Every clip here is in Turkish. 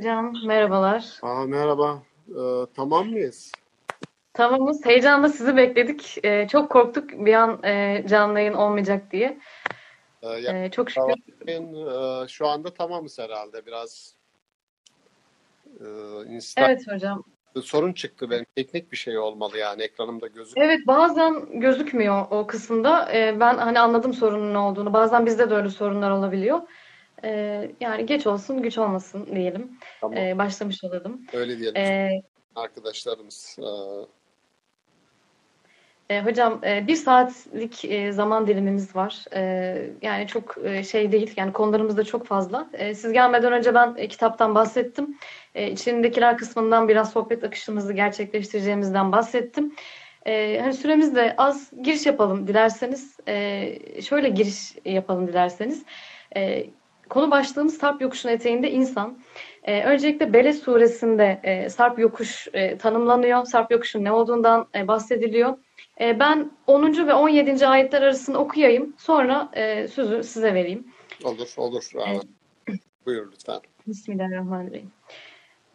Hocam merhabalar. Aa, merhaba. Ee, tamam mıyız? Tamamız. Heyecanla sizi bekledik. Ee, çok korktuk bir an e, canlı yayın olmayacak diye. Ee, ya- Ee, çok şükür. e, şu anda tamamız herhalde. Biraz e, Insta- Evet hocam. sorun çıktı benim. Teknik bir şey olmalı yani. Ekranımda gözüküyor. Evet bazen gözükmüyor o kısımda. Ee, ben hani anladım sorunun ne olduğunu. Bazen bizde de öyle sorunlar olabiliyor. Ee, yani geç olsun güç olmasın diyelim. Tamam. Ee, başlamış olalım. Öyle diyelim. Ee, Arkadaşlarımız. Ee, E, hocam e, bir saatlik e, zaman dilimimiz var. E, yani çok e, şey değil. Yani konularımız da çok fazla. E, siz gelmeden önce ben e, kitaptan bahsettim. E, içindekiler kısmından biraz sohbet akışımızı gerçekleştireceğimizden bahsettim. E, hani süremiz de az. Giriş yapalım dilerseniz. E, şöyle giriş yapalım dilerseniz. E, konu başlığımız Sarp Yokuşu'nun eteğinde insan. E, öncelikle Beled suresinde e, Sarp Yokuş e, tanımlanıyor. Sarp Yokuşu'nun ne olduğundan e, bahsediliyor. E, Ben 10. ve 17. ayetler arasını okuyayım. Sonra e, sözü size vereyim. olur, olur. Aa, buyur lütfen. Bismillahirrahmanirrahim.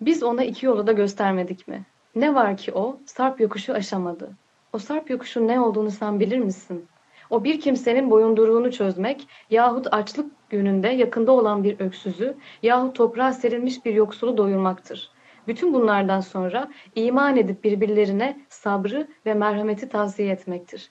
Biz ona iki yolu da göstermedik mi? Ne var ki o sarp yokuşu aşamadı. O sarp yokuşun ne olduğunu sen bilir misin? O bir kimsenin boyunduruğunu çözmek yahut açlık gününde yakında olan bir öksüzü yahut toprağa serilmiş bir yoksulu doyurmaktır. Bütün bunlardan sonra iman edip birbirlerine sabrı ve merhameti tavsiye etmektir.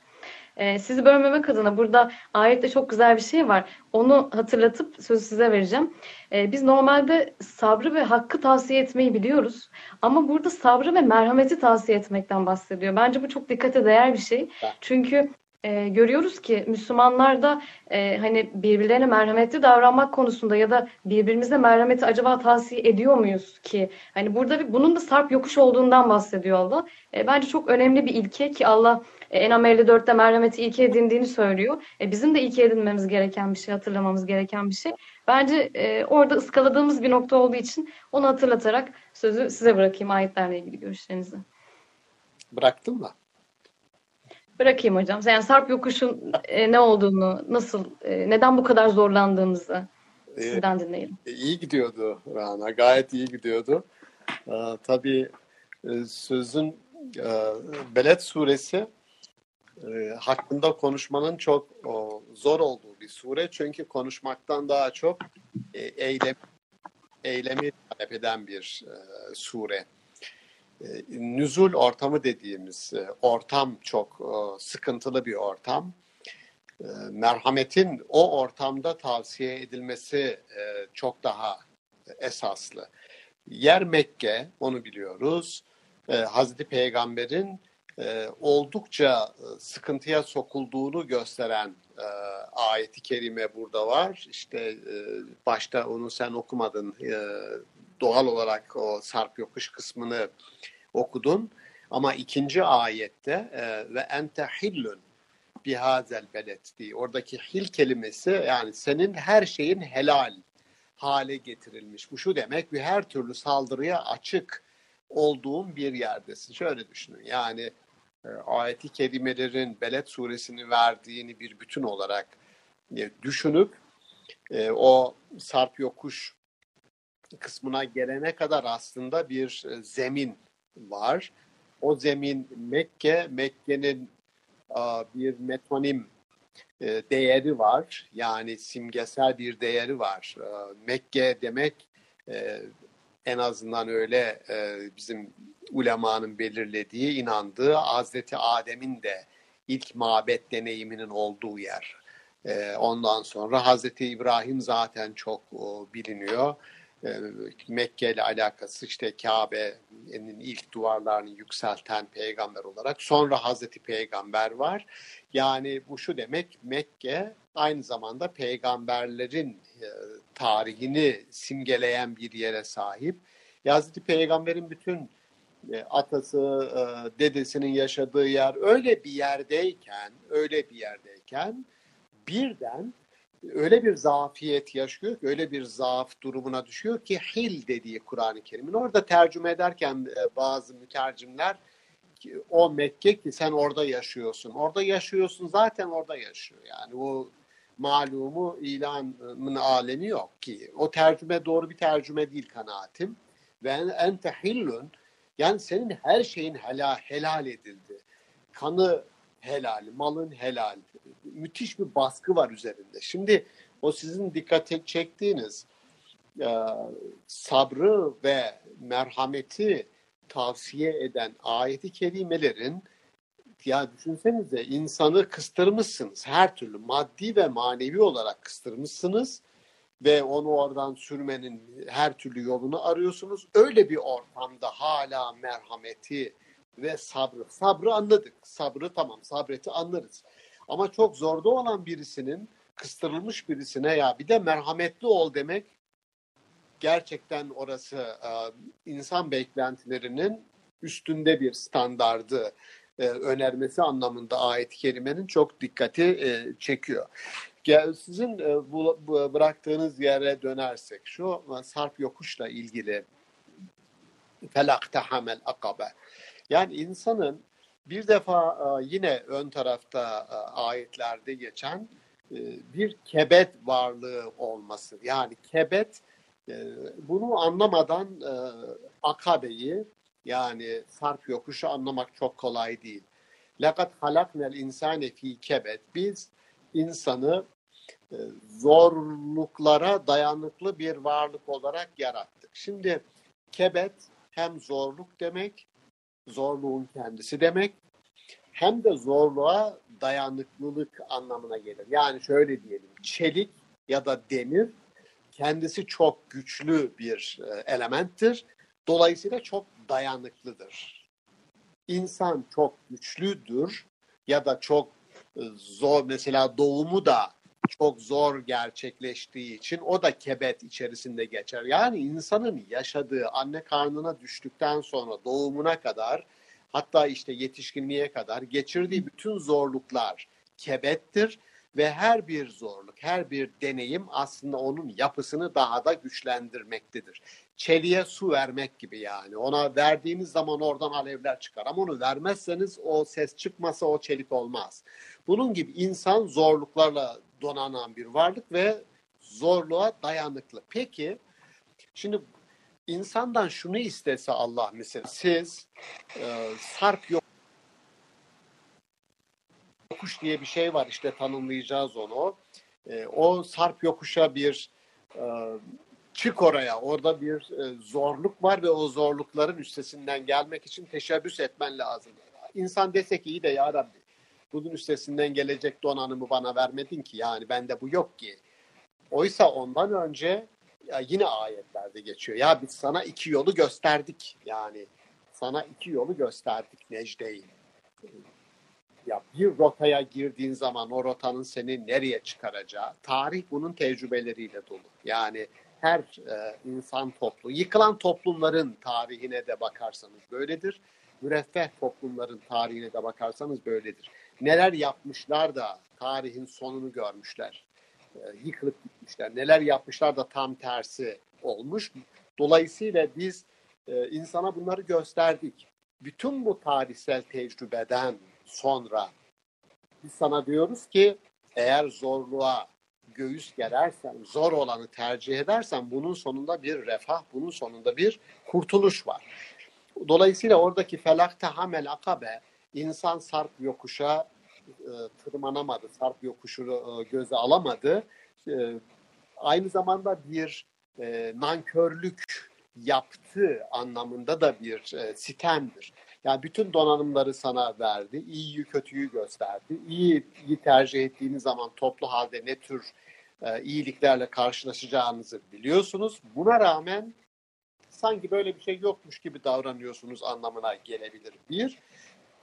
Ee, sizi bölmemek adına burada ayette çok güzel bir şey var. Onu hatırlatıp sözü size vereceğim. Ee, biz normalde sabrı ve hakkı tavsiye etmeyi biliyoruz. Ama burada sabrı ve merhameti tavsiye etmekten bahsediyor. Bence bu çok dikkate değer bir şey. Çünkü e, görüyoruz ki Müslümanlar da e, hani birbirlerine merhametli davranmak konusunda ya da birbirimize merhameti acaba tavsiye ediyor muyuz ki? Hani burada bir, bunun da sarp yokuş olduğundan bahsediyor Allah. E, bence çok önemli bir ilke ki Allah e, Enam 54'te merhameti ilke edindiğini söylüyor. E, bizim de ilke edinmemiz gereken bir şey, hatırlamamız gereken bir şey. Bence e, orada ıskaladığımız bir nokta olduğu için onu hatırlatarak sözü size bırakayım ayetlerle ilgili görüşlerinizi. Bıraktın mı? Bırakayım hocam. Yani sarp yokuşun e, ne olduğunu, nasıl, e, neden bu kadar zorlandığımızı Ee, sizden dinleyelim. iyi gidiyordu Rana. Gayet iyi gidiyordu. Ee, tabii e, sözün e, Beled suresi e, hakkında konuşmanın çok o, zor olduğu bir sure. Çünkü konuşmaktan daha çok e, eylem, eylemi talep eden bir e, sure. E, nüzul ortamı dediğimiz e, ortam çok e, sıkıntılı bir ortam. E, merhametin o ortamda tavsiye edilmesi e, çok daha esaslı. Yer Mekke, onu biliyoruz. E, Hazreti Peygamber'in oldukça sıkıntıya sokulduğunu gösteren ayeti kerime burada var. İşte başta onu sen okumadın. Doğal olarak o sarp yokuş kısmını okudun. Ama ikinci ayette e, ve ente hillun bihazel beled diye. Oradaki hil kelimesi yani senin her şeyin helal hale getirilmiş. Bu şu demek bir her türlü saldırıya açık olduğun bir yerdesin. Şöyle düşünün yani e, ayeti kelimelerin Beled suresini verdiğini bir bütün olarak e, düşünüp o sarp yokuş kısmına gelene kadar aslında bir e, zemin var. O zemin Mekke, Mekke'nin bir metonim e, değeri var. Yani simgesel bir değeri var. E, Mekke demek en azından öyle bizim ulemanın belirlediği, inandığı Hazreti Adem'in de ilk mabet deneyiminin olduğu yer. Ondan sonra Hazreti İbrahim zaten çok biliniyor. E, Mekke ile alakası işte Kabe'nin ilk duvarlarını yükselten peygamber olarak. Sonra Hazreti Peygamber var. Yani bu şu demek Mekke aynı zamanda peygamberlerin e, tarihini simgeleyen bir yere sahip. Hazreti Peygamber'in bütün e, atası, dedesinin yaşadığı yer öyle bir yerdeyken, öyle bir yerdeyken birden öyle bir zafiyet yaşıyor öyle bir zaaf durumuna düşüyor ki hil dediği Kur'an-ı Kerim'in. Orada tercüme ederken e, bazı mütercimler o Mekke ki sen orada yaşıyorsun. Orada yaşıyorsun zaten orada yaşıyor. Yani o malumu ilanın alemi yok ki. O tercüme doğru bir tercüme değil kanaatim. ve ente hillun yani senin her şeyin helal, helal edildi. Kanı helal, malın helal. Müthiş bir baskı var üzerinde. Şimdi o sizin dikkat çektiğiniz e, sabrı ve merhameti tavsiye eden ayeti kelimelerin ya düşünsenize insanı kıstırmışsınız her türlü maddi ve manevi olarak kıstırmışsınız ve onu oradan sürmenin her türlü yolunu arıyorsunuz. Öyle bir ortamda hala merhameti ve sabrı. Sabrı anladık. Sabrı tamam sabreti anlarız. Ama çok zorda olan birisinin kıstırılmış birisine ya bir de merhametli ol demek gerçekten orası e, insan beklentilerinin üstünde bir standardı e, önermesi anlamında ayet-i kerimenin çok dikkati e, çekiyor. Sizin bıraktığınız yere dönersek şu sarp yokuşla ilgili felaktehamel akabe yani insanın bir defa yine ön tarafta ayetlerde geçen bir kebet varlığı olması. Yani kebet bunu anlamadan akabeyi yani sarp yokuşu anlamak çok kolay değil. Lakat halaknel insane fi kebet. Biz insanı zorluklara dayanıklı bir varlık olarak yarattık. Şimdi kebet hem zorluk demek, zorluğun kendisi demek, hem de zorluğa dayanıklılık anlamına gelir. Yani şöyle diyelim, çelik ya da demir kendisi çok güçlü bir e, elementtir. Dolayısıyla çok dayanıklıdır. İnsan çok güçlüdür ya da çok e, zor mesela doğumu da çok zor gerçekleştiği için o da kebet içerisinde geçer. Yani insanın yaşadığı anne karnına düştükten sonra doğumuna kadar hatta işte yetişkinliğe kadar geçirdiği bütün zorluklar kebettir ve her bir zorluk, her bir deneyim aslında onun yapısını daha da güçlendirmektedir. Çeliğe su vermek gibi yani. Ona verdiğiniz zaman oradan alevler çıkar. Ama onu vermezseniz o ses çıkmasa o çelik olmaz. Bunun gibi insan zorluklarla donanan bir varlık ve zorluğa dayanıklı. Peki şimdi insandan şunu istese Allah mesela siz e, sarp yok yokuş diye bir şey var işte tanımlayacağız onu. E, o sarp yokuşa bir e, çık oraya. Orada bir e, zorluk var ve o zorlukların üstesinden gelmek için teşebbüs etmen lazım. İnsan dese ki iyi de ya Rabbi bunun üstesinden gelecek donanımı bana vermedin ki yani bende bu yok ki. Oysa ondan önce ya yine ayetlerde geçiyor. Ya biz sana iki yolu gösterdik. Yani sana iki yolu gösterdik Necde'yi ya bir rotaya girdiğin zaman o rotanın seni nereye çıkaracağı, tarih bunun tecrübeleriyle dolu. Yani her e, insan toplu, yıkılan toplumların tarihine de bakarsanız böyledir. Müreffeh toplumların tarihine de bakarsanız böyledir. Neler yapmışlar da tarihin sonunu görmüşler. E, yıkılıp gitmişler. Neler yapmışlar da tam tersi olmuş. Dolayısıyla biz e, insana bunları gösterdik. Bütün bu tarihsel tecrübeden sonra biz sana diyoruz ki eğer zorluğa göğüs gerersen, zor olanı tercih edersen bunun sonunda bir refah, bunun sonunda bir kurtuluş var. Dolayısıyla oradaki felakta hamel akabe insan sarp yokuşa e, tırmanamadı, sarp yokuşunu e, göze alamadı. E, aynı zamanda bir e, nankörlük yaptı anlamında da bir e, sitemdir. Yani bütün donanımları sana verdi. İyiyi kötüyü gösterdi. İyi, iyi tercih ettiğiniz zaman toplu halde ne tür e, iyiliklerle karşılaşacağınızı biliyorsunuz. Buna rağmen sanki böyle bir şey yokmuş gibi davranıyorsunuz anlamına gelebilir. Bir.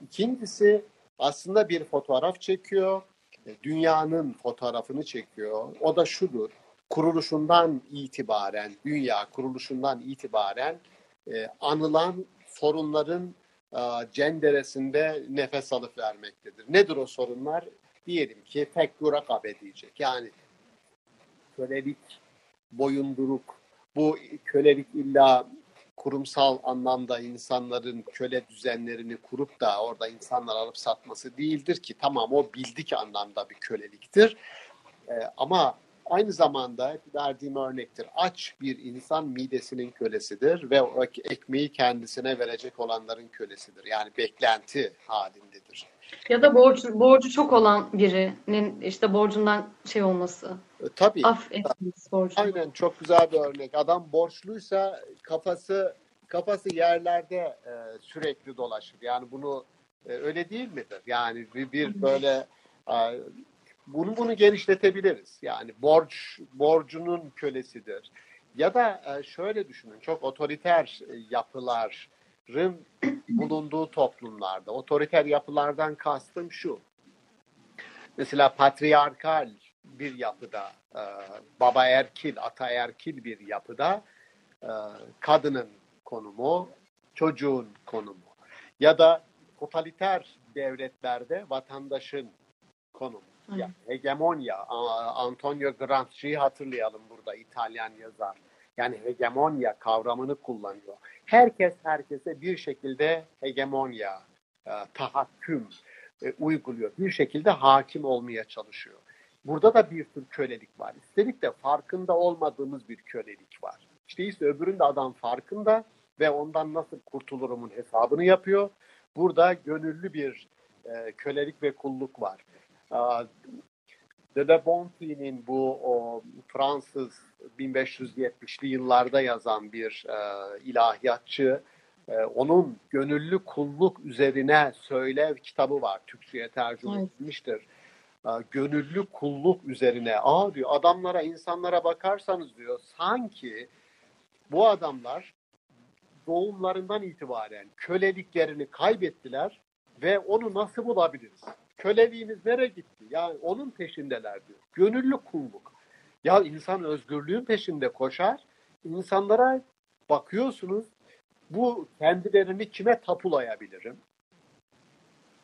İkincisi aslında bir fotoğraf çekiyor. E, dünyanın fotoğrafını çekiyor. O da şudur. Kuruluşundan itibaren, dünya kuruluşundan itibaren e, anılan sorunların cenderesinde nefes alıp vermektedir. Nedir o sorunlar? Diyelim ki fekkur akabe diyecek. Yani kölelik, boyunduruk, bu kölelik illa kurumsal anlamda insanların köle düzenlerini kurup da orada insanlar alıp satması değildir ki tamam o bildik anlamda bir köleliktir. Ee, ama aynı zamanda verdiğim örnektir. Aç bir insan midesinin kölesidir ve ekmeği kendisine verecek olanların kölesidir. Yani beklenti halindedir. Ya da borç, borcu çok olan birinin işte borcundan şey olması. E, tabii. Af etmesi borcu. Aynen çok güzel bir örnek. Adam borçluysa kafası kafası yerlerde e, sürekli dolaşır. Yani bunu e, öyle değil midir? Yani bir, bir böyle e, bunu bunu genişletebiliriz. Yani borç borcunun kölesidir. Ya da e, şöyle düşünün. Çok otoriter e, yapıların bulunduğu toplumlarda. Otoriter yapılardan kastım şu. Mesela patriarkal bir yapıda, e, baba erkil, ata erkil bir yapıda e, kadının konumu, çocuğun konumu. Ya da totaliter devletlerde vatandaşın konumu. Yani hegemonya, Antonio Gramsci'yi hatırlayalım burada İtalyan yazar. Yani hegemonya kavramını kullanıyor. Herkes herkese bir şekilde hegemonya, e, tahakküm e, uyguluyor. Bir şekilde hakim olmaya çalışıyor. Burada da bir tür kölelik var. Üstelik de farkında olmadığımız bir kölelik var. İşte ise öbüründe adam farkında ve ondan nasıl kurtulurumun hesabını yapıyor. Burada gönüllü bir e, kölelik ve kulluk var. La Bonfil'in bu o Fransız 1570'li yıllarda yazan bir e, ilahiyatçı, e, onun gönüllü kulluk üzerine söylev kitabı var. Türkçe'ye tercüme evet. edilmiştir. E, gönüllü kulluk üzerine. Aa diyor adamlara, insanlara bakarsanız diyor sanki bu adamlar doğumlarından itibaren köleliklerini kaybettiler ve onu nasıl bulabiliriz? Köleliğimiz nereye gitti? Ya onun peşindeler diyor. Gönüllü kulluk. Ya insan özgürlüğün peşinde koşar. İnsanlara bakıyorsunuz bu kendilerini kime tapulayabilirim?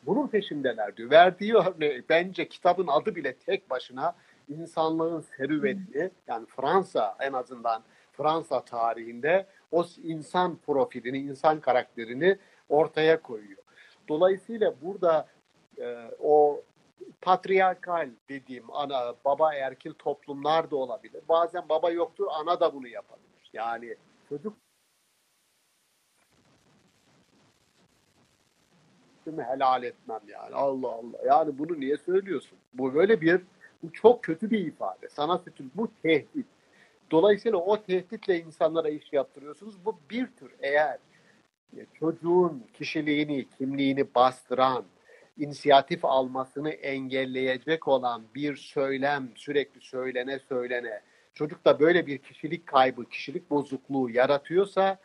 Bunun peşindeler diyor. Verdiği örneği bence kitabın adı bile tek başına insanlığın serüveti yani Fransa en azından Fransa tarihinde o insan profilini, insan karakterini ortaya koyuyor. Dolayısıyla burada e, o patriarkal dediğim ana baba erkil toplumlar da olabilir. Bazen baba yoktur, ana da bunu yapabilir. Yani çocuk helal etmem yani. Allah Allah. Yani bunu niye söylüyorsun? Bu böyle bir bu çok kötü bir ifade. Sana suçun bu tehdit. Dolayısıyla o tehditle insanlara iş yaptırıyorsunuz. Bu bir tür eğer çocuğun kişiliğini, kimliğini bastıran, inisiyatif almasını engelleyecek olan bir söylem sürekli söylene söylene çocukta böyle bir kişilik kaybı, kişilik bozukluğu yaratıyorsa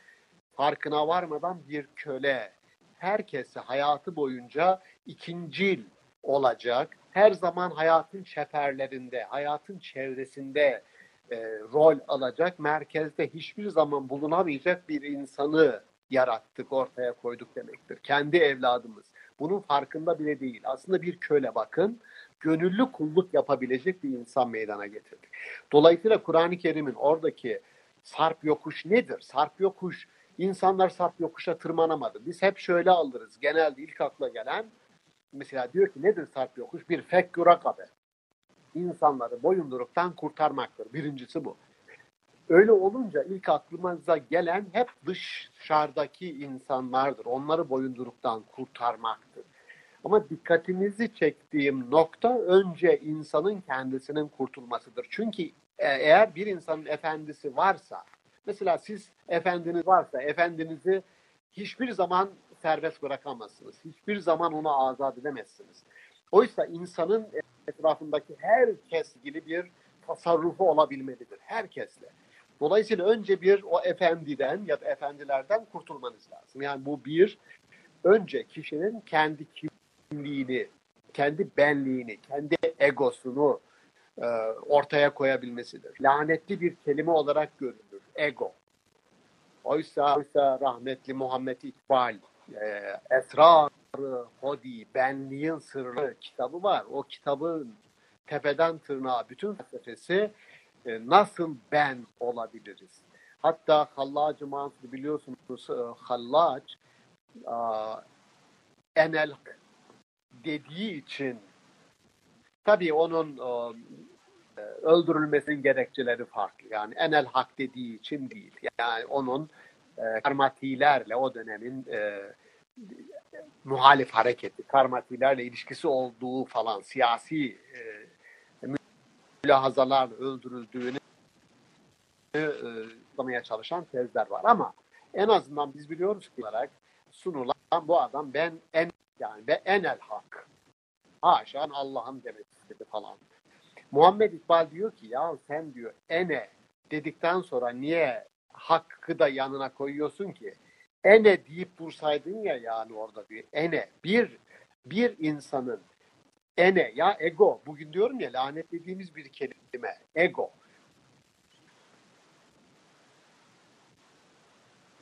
farkına varmadan bir köle herkese hayatı boyunca ikincil olacak. Her zaman hayatın çeperlerinde, hayatın çevresinde e, rol alacak, merkezde hiçbir zaman bulunamayacak bir insanı yarattık, ortaya koyduk demektir. Kendi evladımız. Bunun farkında bile değil. Aslında bir köle bakın, gönüllü kulluk yapabilecek bir insan meydana getirdik. Dolayısıyla Kur'an-ı Kerim'in oradaki sarp yokuş nedir? Sarp yokuş, insanlar sarp yokuşa tırmanamadı. Biz hep şöyle alırız. Genelde ilk akla gelen, mesela diyor ki nedir sarp yokuş? Bir fekkü rakabe. İnsanları boyunduruktan kurtarmaktır. Birincisi bu. Öyle olunca ilk aklımıza gelen hep dışarıdaki insanlardır. Onları boyunduruktan kurtarmaktır. Ama dikkatinizi çektiğim nokta önce insanın kendisinin kurtulmasıdır. Çünkü e, eğer bir insanın efendisi varsa, mesela siz efendiniz varsa, efendinizi hiçbir zaman serbest bırakamazsınız. Hiçbir zaman onu azat edemezsiniz. Oysa insanın etrafındaki herkes gibi bir tasarrufu olabilmelidir. Herkesle. Dolayısıyla önce bir o efendiden ya da efendilerden kurtulmanız lazım. Yani bu bir önce kişinin kendi kimliğini, kendi benliğini, kendi egosunu e, ortaya koyabilmesidir. Lanetli bir kelime olarak görülür. Ego. Oysa, oysa rahmetli Muhammed İkbal e, Esrar-ı Hodi, Benliğin Sırrı kitabı var. O kitabın tepeden tırnağa bütün felsefesi e, nasıl ben olabiliriz? Hatta Hallacı Mansur biliyorsunuz e, Hallac enel dediği için tabii onun e, öldürülmesinin gerekçeleri farklı. Yani enel hak dediği için değil. Yani onun e, karmatilerle o dönemin muhalif hareketi, karmatilerle ilişkisi olduğu falan siyasi e, mülahazalarla öldürüldüğünü e, çalışan tezler var. Ama en azından biz biliyoruz ki olarak sunulan bu adam ben en yani ve enel hak. Haşa Allah'ın demek istedi falan. Muhammed İkbal diyor ki ya sen diyor ene dedikten sonra niye hakkı da yanına koyuyorsun ki? Ene deyip dursaydın ya yani orada diyor. Ene bir bir insanın ene ya ego bugün diyorum ya lanet dediğimiz bir kelime ego.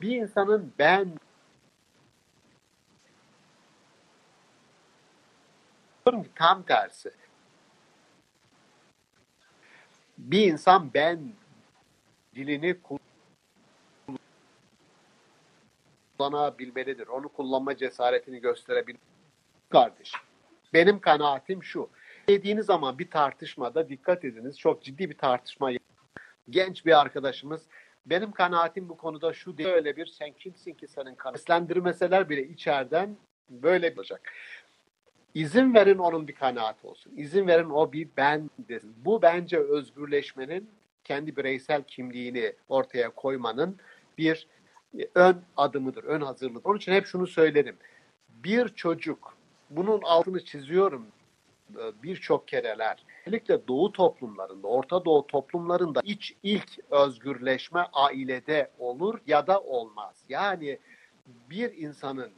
Bir insanın ben tam tersi. Bir insan ben dilini kullanabilmelidir. Onu kullanma cesaretini gösterebilir. Kardeş. Benim kanaatim şu. Dediğiniz zaman bir tartışmada dikkat ediniz. Çok ciddi bir tartışma. Genç bir arkadaşımız benim kanaatim bu konuda şu değil. Öyle bir sen kimsin ki senin kanaatin. Seslendirmeseler bile içeriden böyle olacak. İzin verin onun bir kanaat olsun. İzin verin o bir ben desin. Bu bence özgürleşmenin kendi bireysel kimliğini ortaya koymanın bir ön adımıdır, ön hazırlık. Onun için hep şunu söylerim. Bir çocuk, bunun altını çiziyorum e, birçok kereler. Özellikle Doğu toplumlarında, Orta Doğu toplumlarında iç ilk özgürleşme ailede olur ya da olmaz. Yani bir insanın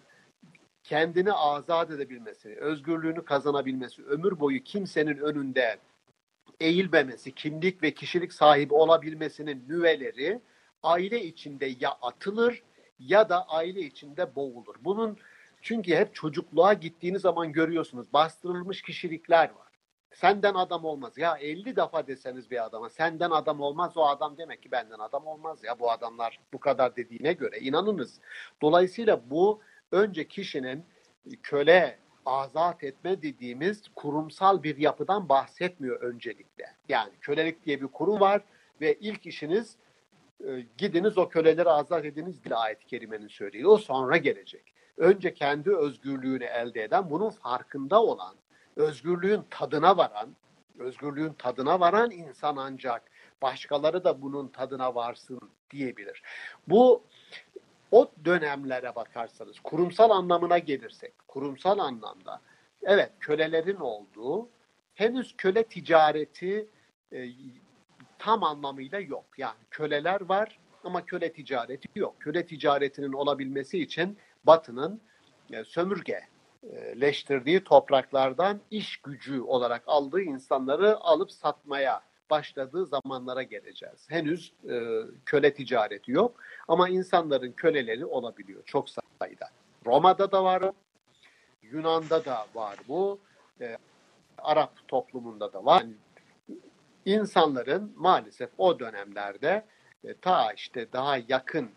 kendini azat edebilmesi, özgürlüğünü kazanabilmesi, ömür boyu kimsenin önünde eğilmemesi, kimlik ve kişilik sahibi olabilmesinin nüveleri aile içinde ya atılır ya da aile içinde boğulur. Bunun çünkü hep çocukluğa gittiğiniz zaman görüyorsunuz bastırılmış kişilikler var. Senden adam olmaz. Ya 50 defa deseniz bir adama senden adam olmaz o adam demek ki benden adam olmaz ya bu adamlar bu kadar dediğine göre inanınız. Dolayısıyla bu önce kişinin köle azat etme dediğimiz kurumsal bir yapıdan bahsetmiyor öncelikle. Yani kölelik diye bir kurum var ve ilk işiniz e, gidiniz o köleleri azat ediniz diye ayet-i kerimenin söylediği. O sonra gelecek. Önce kendi özgürlüğünü elde eden, bunun farkında olan, özgürlüğün tadına varan, özgürlüğün tadına varan insan ancak başkaları da bunun tadına varsın diyebilir. Bu o dönemlere bakarsanız, kurumsal anlamına gelirsek, kurumsal anlamda evet kölelerin olduğu, henüz köle ticareti e, tam anlamıyla yok. Yani köleler var ama köle ticareti yok. Köle ticaretinin olabilmesi için Batı'nın e, sömürgeleştirdiği topraklardan iş gücü olarak aldığı insanları alıp satmaya başladığı zamanlara geleceğiz. Henüz e, köle ticareti yok ama insanların köleleri olabiliyor çok sayıda. Roma'da da var, Yunan'da da var bu, e, Arap toplumunda da var. Yani insanların maalesef o dönemlerde e, ta işte daha yakın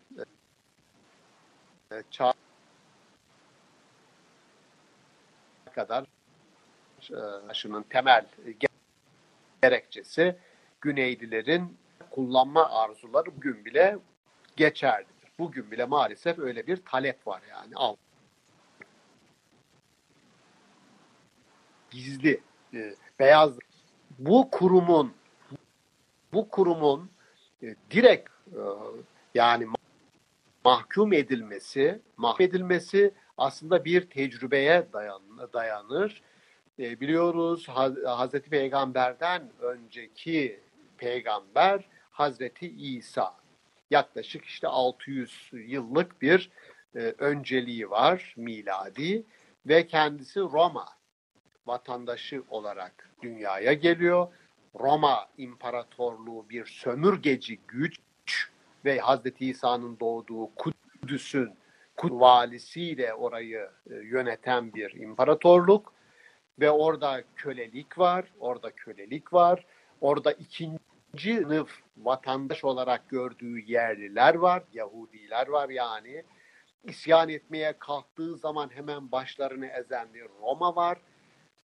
e, çağ kadar e, aşının temel gerekçesi Güneylilerin kullanma arzuları bugün bile geçerlidir. Bugün bile maalesef öyle bir talep var yani. Al. Gizli, e, beyaz. Bu kurumun bu kurumun e, direkt yani mahkum edilmesi, mahkum edilmesi aslında bir tecrübeye dayan, dayanır e, biliyoruz Hazreti Peygamber'den önceki peygamber Hazreti İsa. Yaklaşık işte 600 yıllık bir e, önceliği var miladi ve kendisi Roma vatandaşı olarak dünyaya geliyor. Roma İmparatorluğu bir sömürgeci güç ve Hazreti İsa'nın doğduğu Kudüs'ün valisiyle orayı e, yöneten bir imparatorluk ve orada kölelik var, orada kölelik var, orada ikinci sınıf vatandaş olarak gördüğü yerliler var, Yahudiler var yani. İsyan etmeye kalktığı zaman hemen başlarını ezen bir Roma var.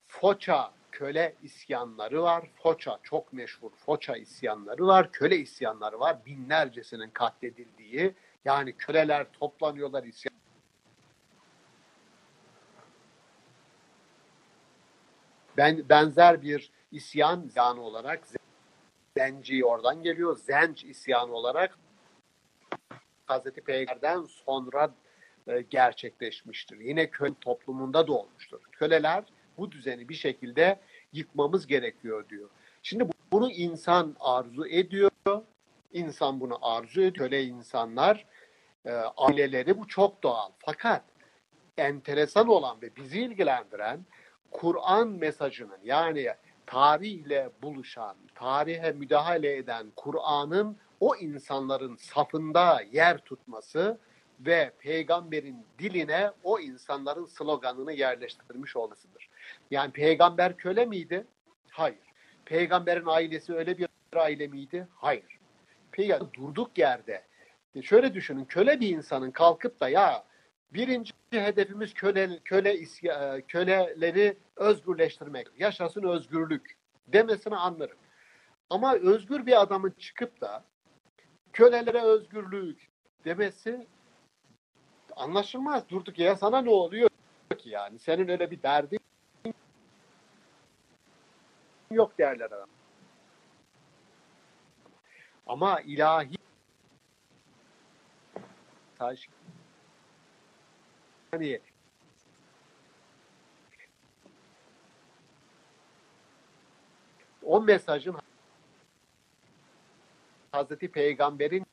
Foça köle isyanları var. Foça çok meşhur Foça isyanları var. Köle isyanları var. Binlercesinin katledildiği. Yani köleler toplanıyorlar isyan. Ben, benzer bir isyan isyanı olarak Zenci oradan geliyor. Zenc isyanı olarak Hazreti Peygamber'den sonra e, gerçekleşmiştir. Yine köle toplumunda da olmuştur. Köleler bu düzeni bir şekilde yıkmamız gerekiyor diyor. Şimdi bunu insan arzu ediyor. İnsan bunu arzu ediyor. Köle insanlar, e, aileleri bu çok doğal. Fakat enteresan olan ve bizi ilgilendiren Kur'an mesajının yani tarihle buluşan, tarihe müdahale eden Kur'an'ın o insanların safında yer tutması ve peygamberin diline o insanların sloganını yerleştirmiş olmasıdır. Yani peygamber köle miydi? Hayır. Peygamberin ailesi öyle bir aile miydi? Hayır. Peygamber durduk yerde. E şöyle düşünün köle bir insanın kalkıp da ya birinci hedefimiz köle, köle isya, köleleri özgürleştirmek. Yaşasın özgürlük demesini anlarım. Ama özgür bir adamın çıkıp da kölelere özgürlük demesi anlaşılmaz. Durduk ya sana ne oluyor ki yani? Senin öyle bir derdin yok derler adam. Ama ilahi taş hani o mesajın Hazreti Peygamber'in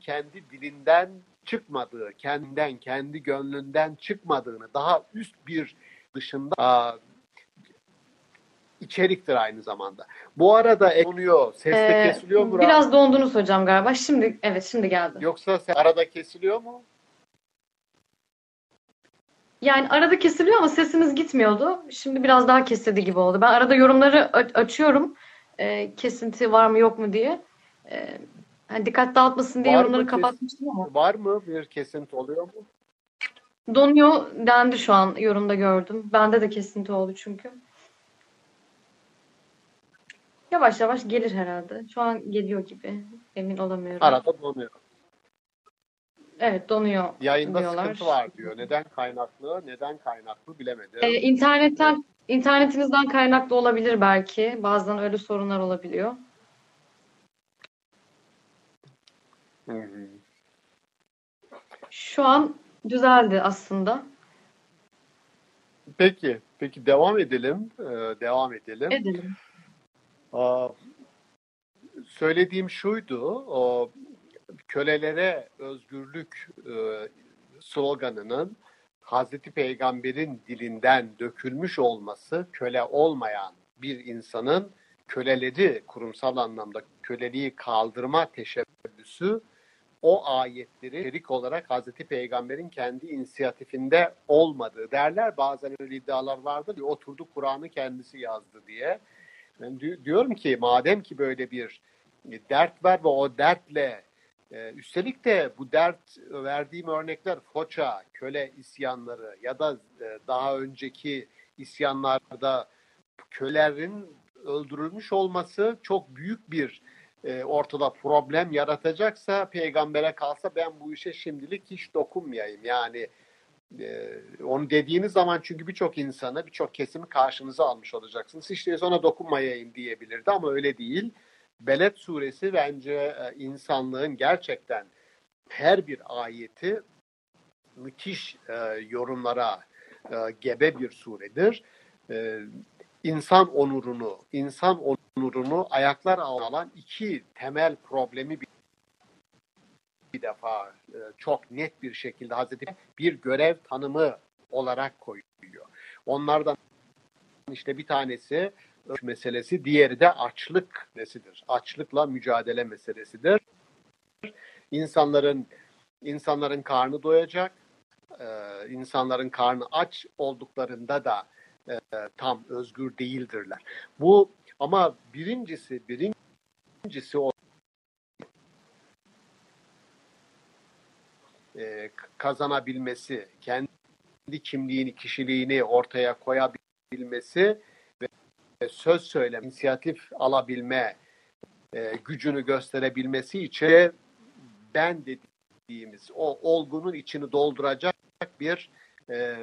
kendi dilinden çıkmadığı, kendinden, kendi gönlünden çıkmadığını, daha üst bir dışında içeriktir aynı zamanda. Bu arada ekonuyor, sesle Ee, kesiliyor mu? biraz dondunuz hocam galiba. Şimdi evet şimdi geldi. Yoksa sen- arada kesiliyor mu? Yani arada kesiliyor ama sesiniz gitmiyordu. Şimdi biraz daha kesildi gibi oldu. Ben arada yorumları açıyorum. Ee, kesinti var mı yok mu diye. Ee, hani dikkat dağıtmasın diye Var yorumları kapatmıştım ama. Var mı bir kesinti oluyor mu? Donuyor dendi şu an yorumda gördüm. Bende de kesinti oldu çünkü. Yavaş yavaş gelir herhalde. Şu an geliyor gibi. Emin olamıyorum. Arada donuyor. Evet donuyor Yayında diyorlar. sıkıntı var diyor. Neden kaynaklı, neden kaynaklı bilemedim. Ee, internetten internetinizden kaynaklı olabilir belki. Bazen öyle sorunlar olabiliyor. Şu an düzeldi aslında. Peki, peki devam edelim. Ee, devam edelim. Edelim. Söylediğim şuydu, o kölelere özgürlük e, sloganının Hazreti Peygamber'in dilinden dökülmüş olması, köle olmayan bir insanın köleleri kurumsal anlamda köleliği kaldırma teşebbüsü o ayetleri içerik olarak Hazreti Peygamber'in kendi inisiyatifinde olmadığı derler. Bazen öyle iddialar vardır ya oturdu Kur'an'ı kendisi yazdı diye. Diyorum ki madem ki böyle bir e, dert var ve o dertle e, üstelik de bu dert verdiğim örnekler Foça, köle isyanları ya da e, daha önceki isyanlarda kölelerin öldürülmüş olması çok büyük bir ortada problem yaratacaksa peygambere kalsa ben bu işe şimdilik hiç dokunmayayım. Yani e, onu dediğiniz zaman çünkü birçok insana, birçok kesimi karşınıza almış olacaksınız. İşte ona dokunmayayım diyebilirdi ama öyle değil. Beled suresi bence e, insanlığın gerçekten her bir ayeti müthiş e, yorumlara e, gebe bir suredir. E, insan onurunu, insan onurunu ayaklar alan iki temel problemi bir, defa e, çok net bir şekilde Hazreti bir görev tanımı olarak koyuyor. Onlardan işte bir tanesi meselesi, diğeri de açlık meselesidir. Açlıkla mücadele meselesidir. İnsanların insanların karnı doyacak, e, insanların karnı aç olduklarında da e, tam özgür değildirler. Bu ama birincisi birincisi e, kazanabilmesi, kendi kimliğini, kişiliğini ortaya koyabilmesi bilmesi ve söz söyleme, inisiyatif alabilme e, gücünü gösterebilmesi için ben dediğimiz o olgunun içini dolduracak bir e,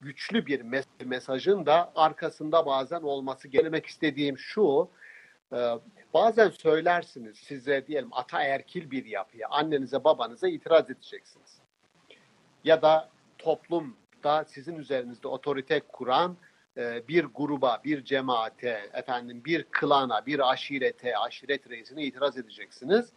güçlü bir mes- mesajın da arkasında bazen olması gelemek istediğim şu e, bazen söylersiniz size diyelim ataerkil bir yapıya annenize babanıza itiraz edeceksiniz ya da toplumda sizin üzerinizde otorite kuran e, bir gruba, bir cemaate, efendim bir klana, bir aşirete, aşiret reisine itiraz edeceksiniz.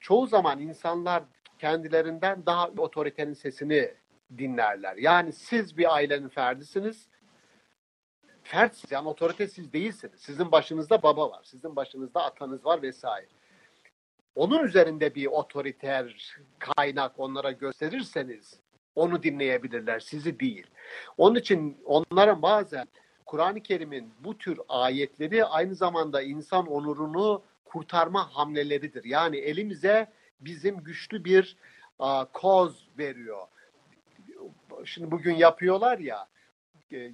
Çoğu zaman insanlar kendilerinden daha otoritenin sesini dinlerler. Yani siz bir ailenin ferdisiniz. Fertsiniz yani otorite siz değilsiniz. Sizin başınızda baba var. Sizin başınızda atanız var vesaire. Onun üzerinde bir otoriter kaynak onlara gösterirseniz onu dinleyebilirler, sizi değil. Onun için onlara bazen Kur'an-ı Kerim'in bu tür ayetleri aynı zamanda insan onurunu kurtarma hamleleridir. Yani elimize bizim güçlü bir a, koz veriyor. Şimdi bugün yapıyorlar ya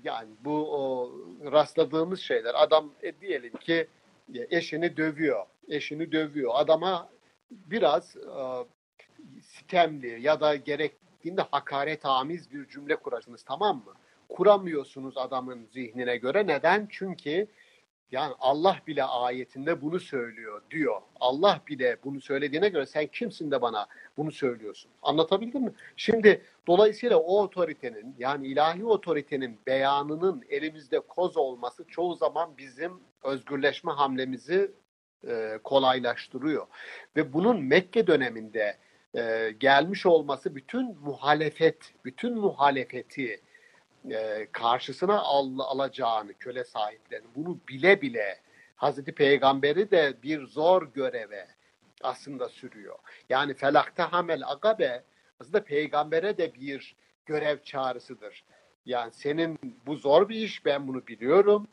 yani bu o, rastladığımız şeyler. Adam e, diyelim ki e, eşini dövüyor. Eşini dövüyor. Adama biraz e, sitemli ya da gerektiğinde hakaret amiz bir cümle kurarsınız tamam mı? Kuramıyorsunuz adamın zihnine göre. Neden? Çünkü yani Allah bile ayetinde bunu söylüyor diyor. Allah bile bunu söylediğine göre sen kimsin de bana bunu söylüyorsun. Anlatabildim mi? Şimdi dolayısıyla o otoritenin yani ilahi otoritenin beyanının elimizde koz olması çoğu zaman bizim özgürleşme hamlemizi e, kolaylaştırıyor. Ve bunun Mekke döneminde e, gelmiş olması bütün muhalefet, bütün muhalefeti e, karşısına al, alacağını köle sahiplerinin bunu bile bile Hazreti Peygamberi de bir zor göreve aslında sürüyor. Yani felakta hamel agabe aslında peygambere de bir görev çağrısıdır. Yani senin bu zor bir iş ben bunu biliyorum.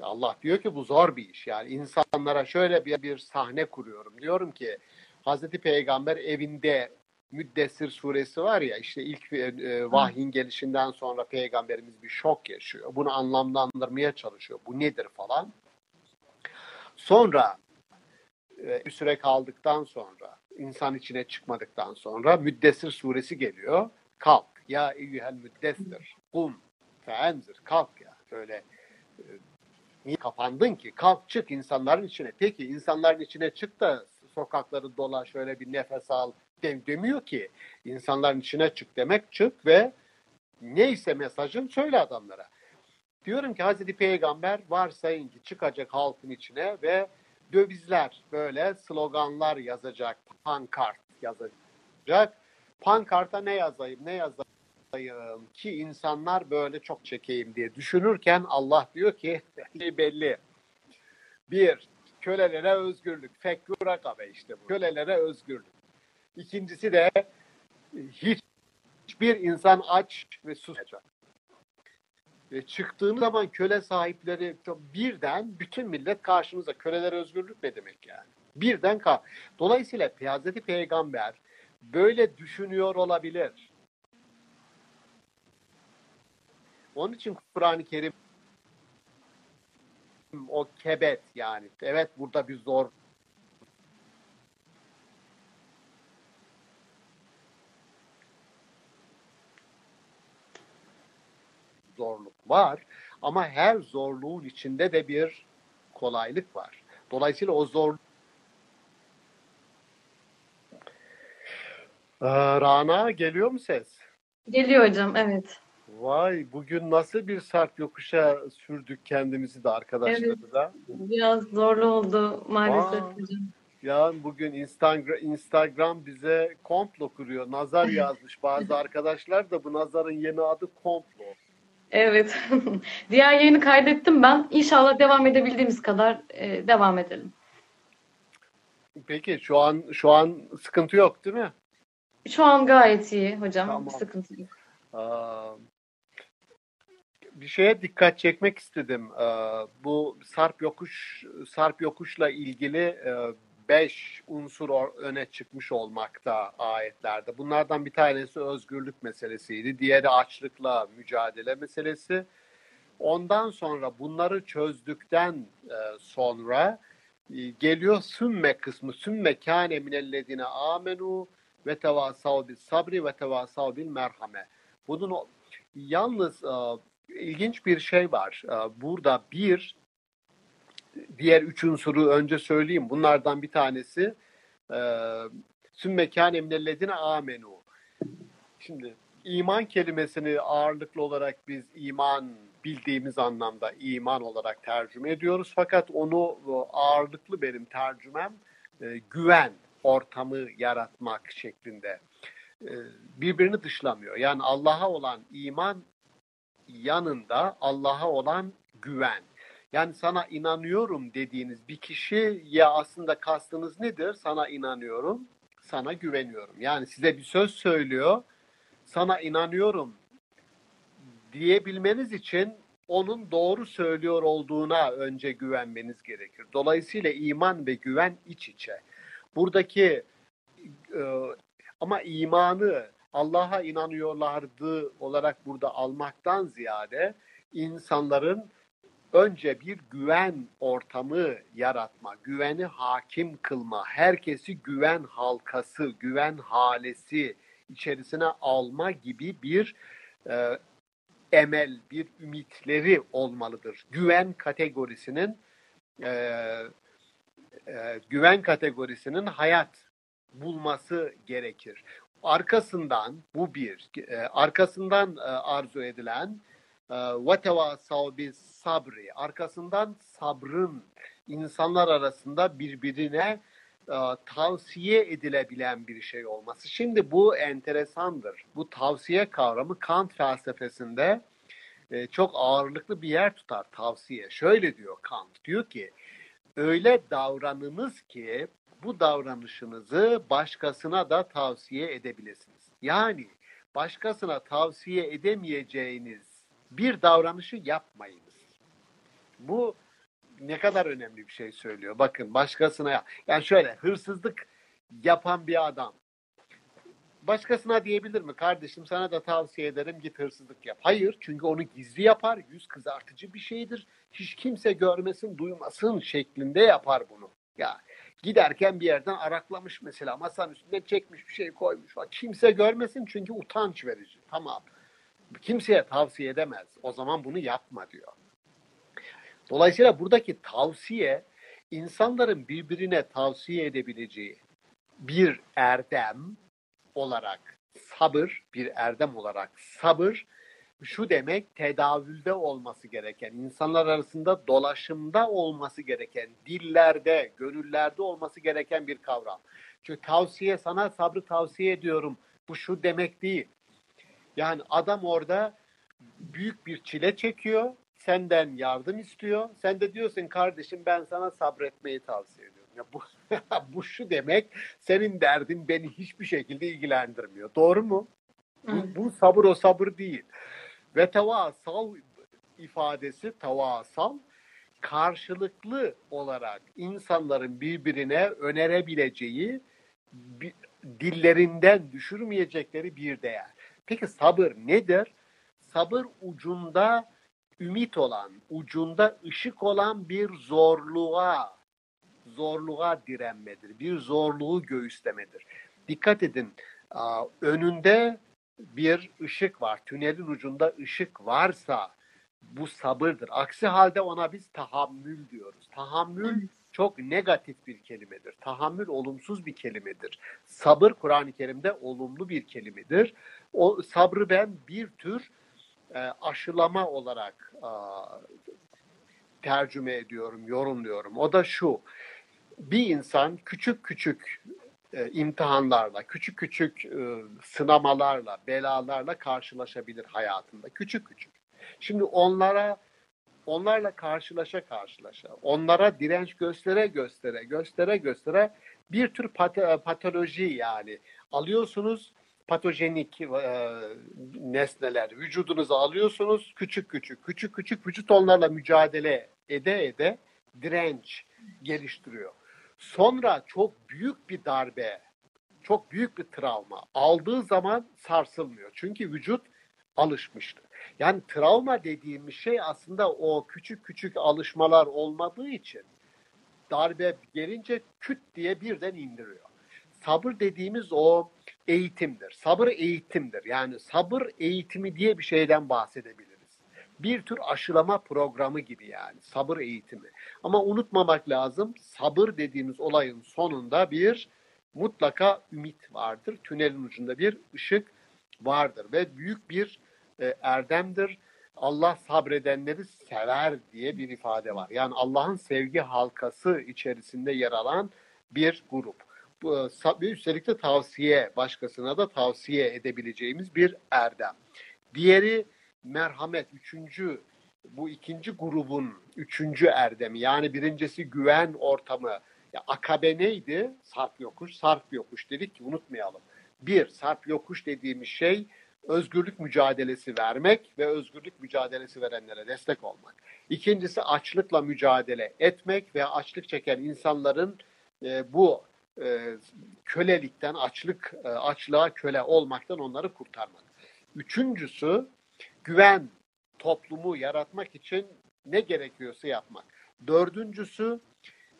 Allah diyor ki bu zor bir iş. Yani insanlara şöyle bir, bir sahne kuruyorum. Diyorum ki Hazreti Peygamber evinde Müddessir suresi var ya işte ilk e, vahyin gelişinden sonra peygamberimiz bir şok yaşıyor. Bunu anlamlandırmaya çalışıyor. Bu nedir falan. Sonra e, bir süre kaldıktan sonra insan içine çıkmadıktan sonra Müddessir suresi geliyor. Kalk ya eyyühel müddessir kum feenzir kalk ya öyle e, niye kapandın ki? Kalk çık insanların içine. Peki insanların içine çık da sokakları dola şöyle bir nefes al demiyor ki. İnsanların içine çık demek çık ve neyse mesajın söyle adamlara. Diyorum ki Hazreti Peygamber varsayın ki çıkacak halkın içine ve dövizler böyle sloganlar yazacak, pankart yazacak. Pankarta ne yazayım, ne yazayım ki insanlar böyle çok çekeyim diye düşünürken Allah diyor ki belli. Bir, kölelere özgürlük. Fekkû rakabe işte bu. Kölelere özgürlük. İkincisi de hiç hiçbir insan aç ve susmayacak. E, çıktığınız zaman köle sahipleri birden bütün millet karşınıza. Kölelere özgürlük ne demek yani? Birden kal. Dolayısıyla Hazreti Peygamber böyle düşünüyor olabilir. Onun için Kur'an-ı Kerim o kebet yani. Evet burada bir zor zorluk var ama her zorluğun içinde de bir kolaylık var. Dolayısıyla o zor Ee, Rana geliyor mu ses? Geliyor hocam, evet. Vay bugün nasıl bir sarp yokuşa sürdük kendimizi de arkadaşlarla. Biraz zorlu oldu maalesef Aa. hocam. Ya bugün Instagram, Instagram bize komplo kuruyor. Nazar yazmış bazı arkadaşlar da bu nazarın yeni adı komplo. Evet. Diğer yayını kaydettim ben. İnşallah devam edebildiğimiz kadar e, devam edelim. Peki şu an şu an sıkıntı yok değil mi? Şu an gayet iyi hocam. Tamam. Sıkıntı yok. Aa, bir şeye dikkat çekmek istedim. Aa, bu sarp yokuş sarp yokuşla ilgili e, beş unsur öne çıkmış olmakta ayetlerde. Bunlardan bir tanesi özgürlük meselesiydi. Diğeri açlıkla mücadele meselesi. Ondan sonra bunları çözdükten e, sonra e, geliyor sümme kısmı. Sümme kâne minellezine amenu ve tevasav bil sabri ve tevasav bil merhame. Bunun yalnız e, ilginç bir şey var. Burada bir diğer üç unsuru önce söyleyeyim. Bunlardan bir tanesi e, sümme kâne minellezine amenu. Şimdi iman kelimesini ağırlıklı olarak biz iman bildiğimiz anlamda iman olarak tercüme ediyoruz. Fakat onu ağırlıklı benim tercümem e, güven ortamı yaratmak şeklinde. E, birbirini dışlamıyor. Yani Allah'a olan iman yanında Allah'a olan güven. Yani sana inanıyorum dediğiniz bir kişi ya aslında kastınız nedir? Sana inanıyorum, sana güveniyorum. Yani size bir söz söylüyor, sana inanıyorum diyebilmeniz için onun doğru söylüyor olduğuna önce güvenmeniz gerekir. Dolayısıyla iman ve güven iç içe. Buradaki e, ama imanı Allah'a inanıyorlardı olarak burada almaktan ziyade insanların önce bir güven ortamı yaratma, güveni hakim kılma, herkesi güven halkası, güven halesi içerisine alma gibi bir e, emel, bir ümitleri olmalıdır. Güven kategorisinin e, e, güven kategorisinin hayat bulması gerekir. Arkasından bu bir, e, arkasından e, arzu edilen e, ve tevasav bis sabri, arkasından sabrın insanlar arasında birbirine e, tavsiye edilebilen bir şey olması. Şimdi bu enteresandır. Bu tavsiye kavramı Kant felsefesinde e, çok ağırlıklı bir yer tutar tavsiye. Şöyle diyor Kant, diyor ki öyle davranınız ki bu davranışınızı başkasına da tavsiye edebilirsiniz. Yani başkasına tavsiye edemeyeceğiniz bir davranışı yapmayınız. Bu ne kadar önemli bir şey söylüyor. Bakın başkasına yani şöyle hırsızlık yapan bir adam başkasına diyebilir mi? Kardeşim sana da tavsiye ederim git hırsızlık yap. Hayır çünkü onu gizli yapar. Yüz kızartıcı bir şeydir. Hiç kimse görmesin, duymasın şeklinde yapar bunu. Ya giderken bir yerden araklamış mesela masanın üstünde çekmiş bir şey koymuş. Kimse görmesin çünkü utanç verici. Tamam. Kimseye tavsiye edemez. O zaman bunu yapma diyor. Dolayısıyla buradaki tavsiye insanların birbirine tavsiye edebileceği bir erdem olarak sabır, bir erdem olarak sabır şu demek tedavülde olması gereken, insanlar arasında dolaşımda olması gereken, dillerde, gönüllerde olması gereken bir kavram. Çünkü tavsiye sana sabrı tavsiye ediyorum. Bu şu demek değil. Yani adam orada büyük bir çile çekiyor senden yardım istiyor. Sen de diyorsun kardeşim ben sana sabretmeyi tavsiye ediyorum. Ya bu, bu şu demek senin derdin beni hiçbir şekilde ilgilendirmiyor. Doğru mu? Bu, bu sabır o sabır değil. Ve tevasal ifadesi tevasal karşılıklı olarak insanların birbirine önerebileceği bir, dillerinden düşürmeyecekleri bir değer. Peki sabır nedir? Sabır ucunda ümit olan, ucunda ışık olan bir zorluğa, zorluğa direnmedir. Bir zorluğu göğüslemedir. Dikkat edin, önünde bir ışık var. Tünelin ucunda ışık varsa bu sabırdır. Aksi halde ona biz tahammül diyoruz. Tahammül çok negatif bir kelimedir. Tahammül olumsuz bir kelimedir. Sabır Kur'an-ı Kerim'de olumlu bir kelimedir. O sabrı ben bir tür e, aşılama olarak e, tercüme ediyorum, yorumluyorum. O da şu, bir insan küçük küçük e, imtihanlarla, küçük küçük e, sınamalarla, belalarla karşılaşabilir hayatında. Küçük küçük. Şimdi onlara onlarla karşılaşa karşılaşa, onlara direnç göstere göstere, göstere göstere bir tür pat patoloji yani alıyorsunuz patojenik e, nesneler vücudunuza alıyorsunuz. Küçük küçük, küçük küçük vücut onlarla mücadele ede ede direnç geliştiriyor. Sonra çok büyük bir darbe, çok büyük bir travma aldığı zaman sarsılmıyor. Çünkü vücut alışmıştı. Yani travma dediğimiz şey aslında o küçük küçük alışmalar olmadığı için darbe gelince küt diye birden indiriyor. Sabır dediğimiz o eğitimdir. Sabır eğitimdir. Yani sabır eğitimi diye bir şeyden bahsedebiliriz. Bir tür aşılama programı gibi yani sabır eğitimi. Ama unutmamak lazım sabır dediğimiz olayın sonunda bir mutlaka ümit vardır. Tünelin ucunda bir ışık vardır ve büyük bir e, erdemdir. Allah sabredenleri sever diye bir ifade var. Yani Allah'ın sevgi halkası içerisinde yer alan bir grup. Bu, üstelik de tavsiye, başkasına da tavsiye edebileceğimiz bir erdem. Diğeri merhamet, üçüncü, bu ikinci grubun üçüncü erdemi. Yani birincisi güven ortamı. Ya, akabe neydi? Sarp yokuş, sarp yokuş dedik ki unutmayalım. Bir, sarp yokuş dediğimiz şey özgürlük mücadelesi vermek ve özgürlük mücadelesi verenlere destek olmak. İkincisi açlıkla mücadele etmek ve açlık çeken insanların e, bu e, kölelikten, açlık e, açlığa köle olmaktan onları kurtarmak. Üçüncüsü güven toplumu yaratmak için ne gerekiyorsa yapmak. Dördüncüsü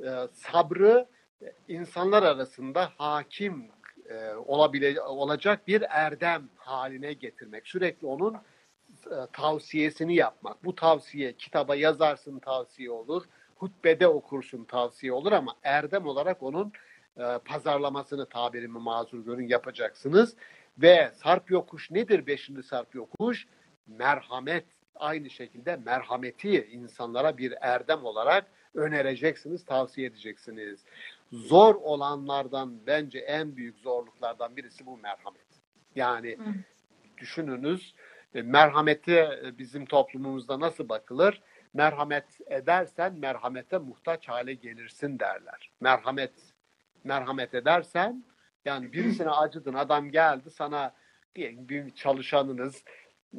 e, sabrı insanlar arasında hakim e, olabile, olacak bir erdem haline getirmek. Sürekli onun e, tavsiyesini yapmak. Bu tavsiye kitaba yazarsın tavsiye olur, hutbede okursun tavsiye olur ama erdem olarak onun e, pazarlamasını tabirimi mazur görün yapacaksınız. Ve sarp yokuş nedir beşinci sarp yokuş? Merhamet aynı şekilde merhameti insanlara bir erdem olarak önereceksiniz, tavsiye edeceksiniz. Zor olanlardan bence en büyük zorluklardan birisi bu merhamet. Yani Hı. düşününüz e, merhameti e, bizim toplumumuzda nasıl bakılır? Merhamet edersen merhamete muhtaç hale gelirsin derler. Merhamet merhamet edersen yani birisine acıdın adam geldi sana diyelim bir çalışanınız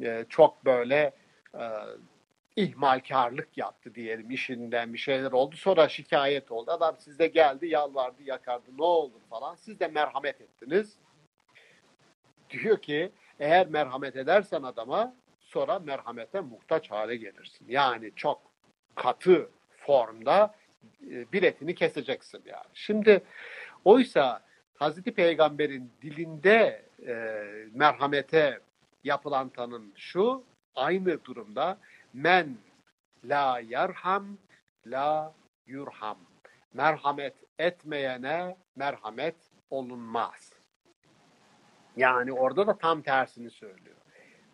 e, çok böyle ihmalkarlık yaptı diyelim işinden bir şeyler oldu. Sonra şikayet oldu. Adam sizde geldi yalvardı yakardı ne olur falan. Siz de merhamet ettiniz. Diyor ki eğer merhamet edersen adama sonra merhamete muhtaç hale gelirsin. Yani çok katı formda e, biletini keseceksin yani. Şimdi oysa Hazreti Peygamber'in dilinde e, merhamete yapılan tanım şu aynı durumda Men la yarham la yurham. Merhamet etmeyene merhamet olunmaz. Yani orada da tam tersini söylüyor.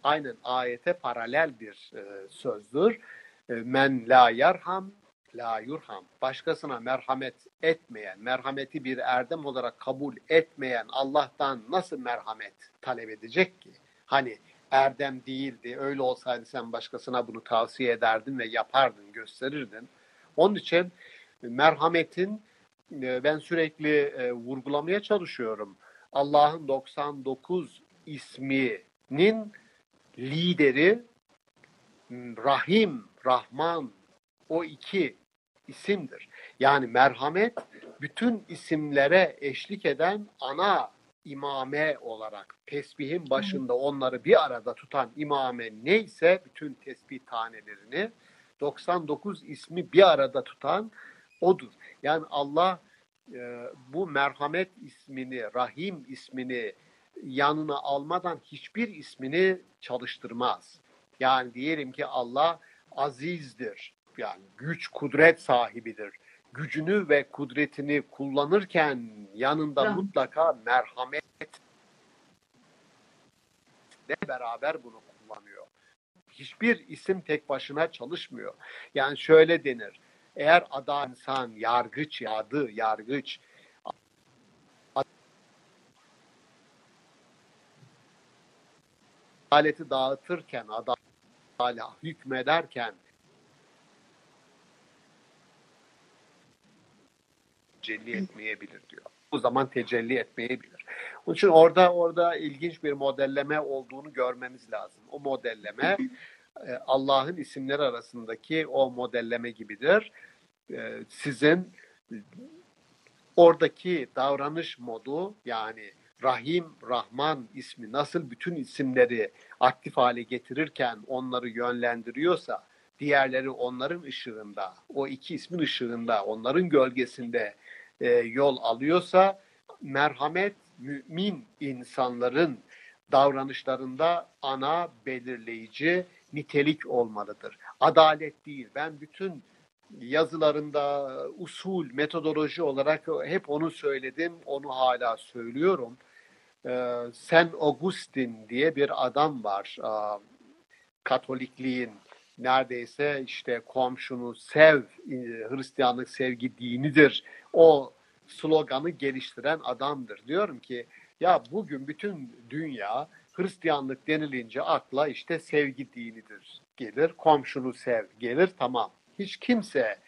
Aynen ayete paralel bir e, sözdür. E, men la yarham la yurham. Başkasına merhamet etmeyen, merhameti bir erdem olarak kabul etmeyen Allah'tan nasıl merhamet talep edecek ki? Hani erdem değildi. Öyle olsaydı sen başkasına bunu tavsiye ederdin ve yapardın, gösterirdin. Onun için merhametin e, ben sürekli e, vurgulamaya çalışıyorum. Allah'ın 99 isminin lideri Rahim, Rahman o iki isimdir. Yani merhamet bütün isimlere eşlik eden ana imame olarak tesbihin başında onları bir arada tutan imame neyse bütün tesbih tanelerini 99 ismi bir arada tutan odur. Yani Allah e, bu merhamet ismini, Rahim ismini yanına almadan hiçbir ismini çalıştırmaz. Yani diyelim ki Allah azizdir. Yani güç, kudret sahibidir gücünü ve kudretini kullanırken yanında evet. mutlaka merhamet beraber bunu kullanıyor. Hiçbir isim tek başına çalışmıyor. Yani şöyle denir. Eğer adam insan, yargıç, yadı, yargıç adaleti dağıtırken, adalet hükmederken tecelli etmeyebilir diyor. O zaman tecelli etmeyebilir. Onun için orada orada ilginç bir modelleme olduğunu görmemiz lazım. O modelleme e, Allah'ın isimleri arasındaki o modelleme gibidir. E, sizin oradaki davranış modu yani Rahim, Rahman ismi nasıl bütün isimleri aktif hale getirirken onları yönlendiriyorsa, diğerleri onların ışığında, o iki ismin ışığında, onların gölgesinde e, yol alıyorsa, merhamet mümin insanların davranışlarında ana belirleyici nitelik olmalıdır. Adalet değil. Ben bütün yazılarında usul, metodoloji olarak hep onu söyledim, onu hala söylüyorum. Ee, Sen Augustin diye bir adam var. Katolikliğin neredeyse işte komşunu sev, e, Hristiyanlık sevgi dinidir. O sloganı geliştiren adamdır. Diyorum ki ya bugün bütün dünya Hristiyanlık denilince akla işte sevgi dinidir gelir. Komşunu sev gelir tamam. Hiç kimse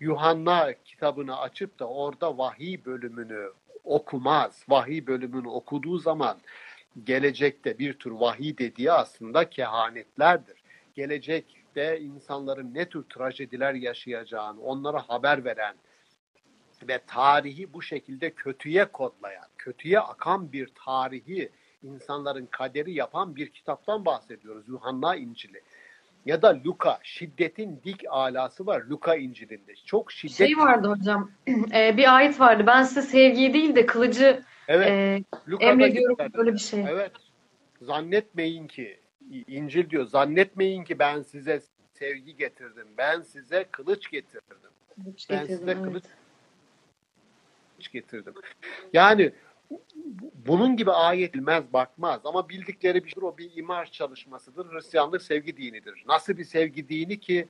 Yuhanna kitabını açıp da orada vahiy bölümünü okumaz. Vahiy bölümünü okuduğu zaman gelecekte bir tür vahiy dediği aslında kehanetlerdir. Gelecekte insanların ne tür trajediler yaşayacağını onlara haber veren ve tarihi bu şekilde kötüye kodlayan, kötüye akan bir tarihi insanların kaderi yapan bir kitaptan bahsediyoruz. Yuhanna İncil'i. Ya da Luka, şiddetin dik alası var Luka İncil'inde. Çok şiddet... Şey vardı hocam, e, bir ayet vardı. Ben size sevgiyi değil de kılıcı evet, e, emrediyorum böyle bir şey. Evet. Zannetmeyin ki İncil diyor. Zannetmeyin ki ben size sevgi getirdim. Ben size kılıç getirdim. Kılıç Ben getirdim, size evet. kılıç getirdim. Yani bunun gibi ayet bilmez bakmaz ama bildikleri bir şey o bir imaj çalışmasıdır. Hristiyanlık sevgi dinidir. Nasıl bir sevgi dini ki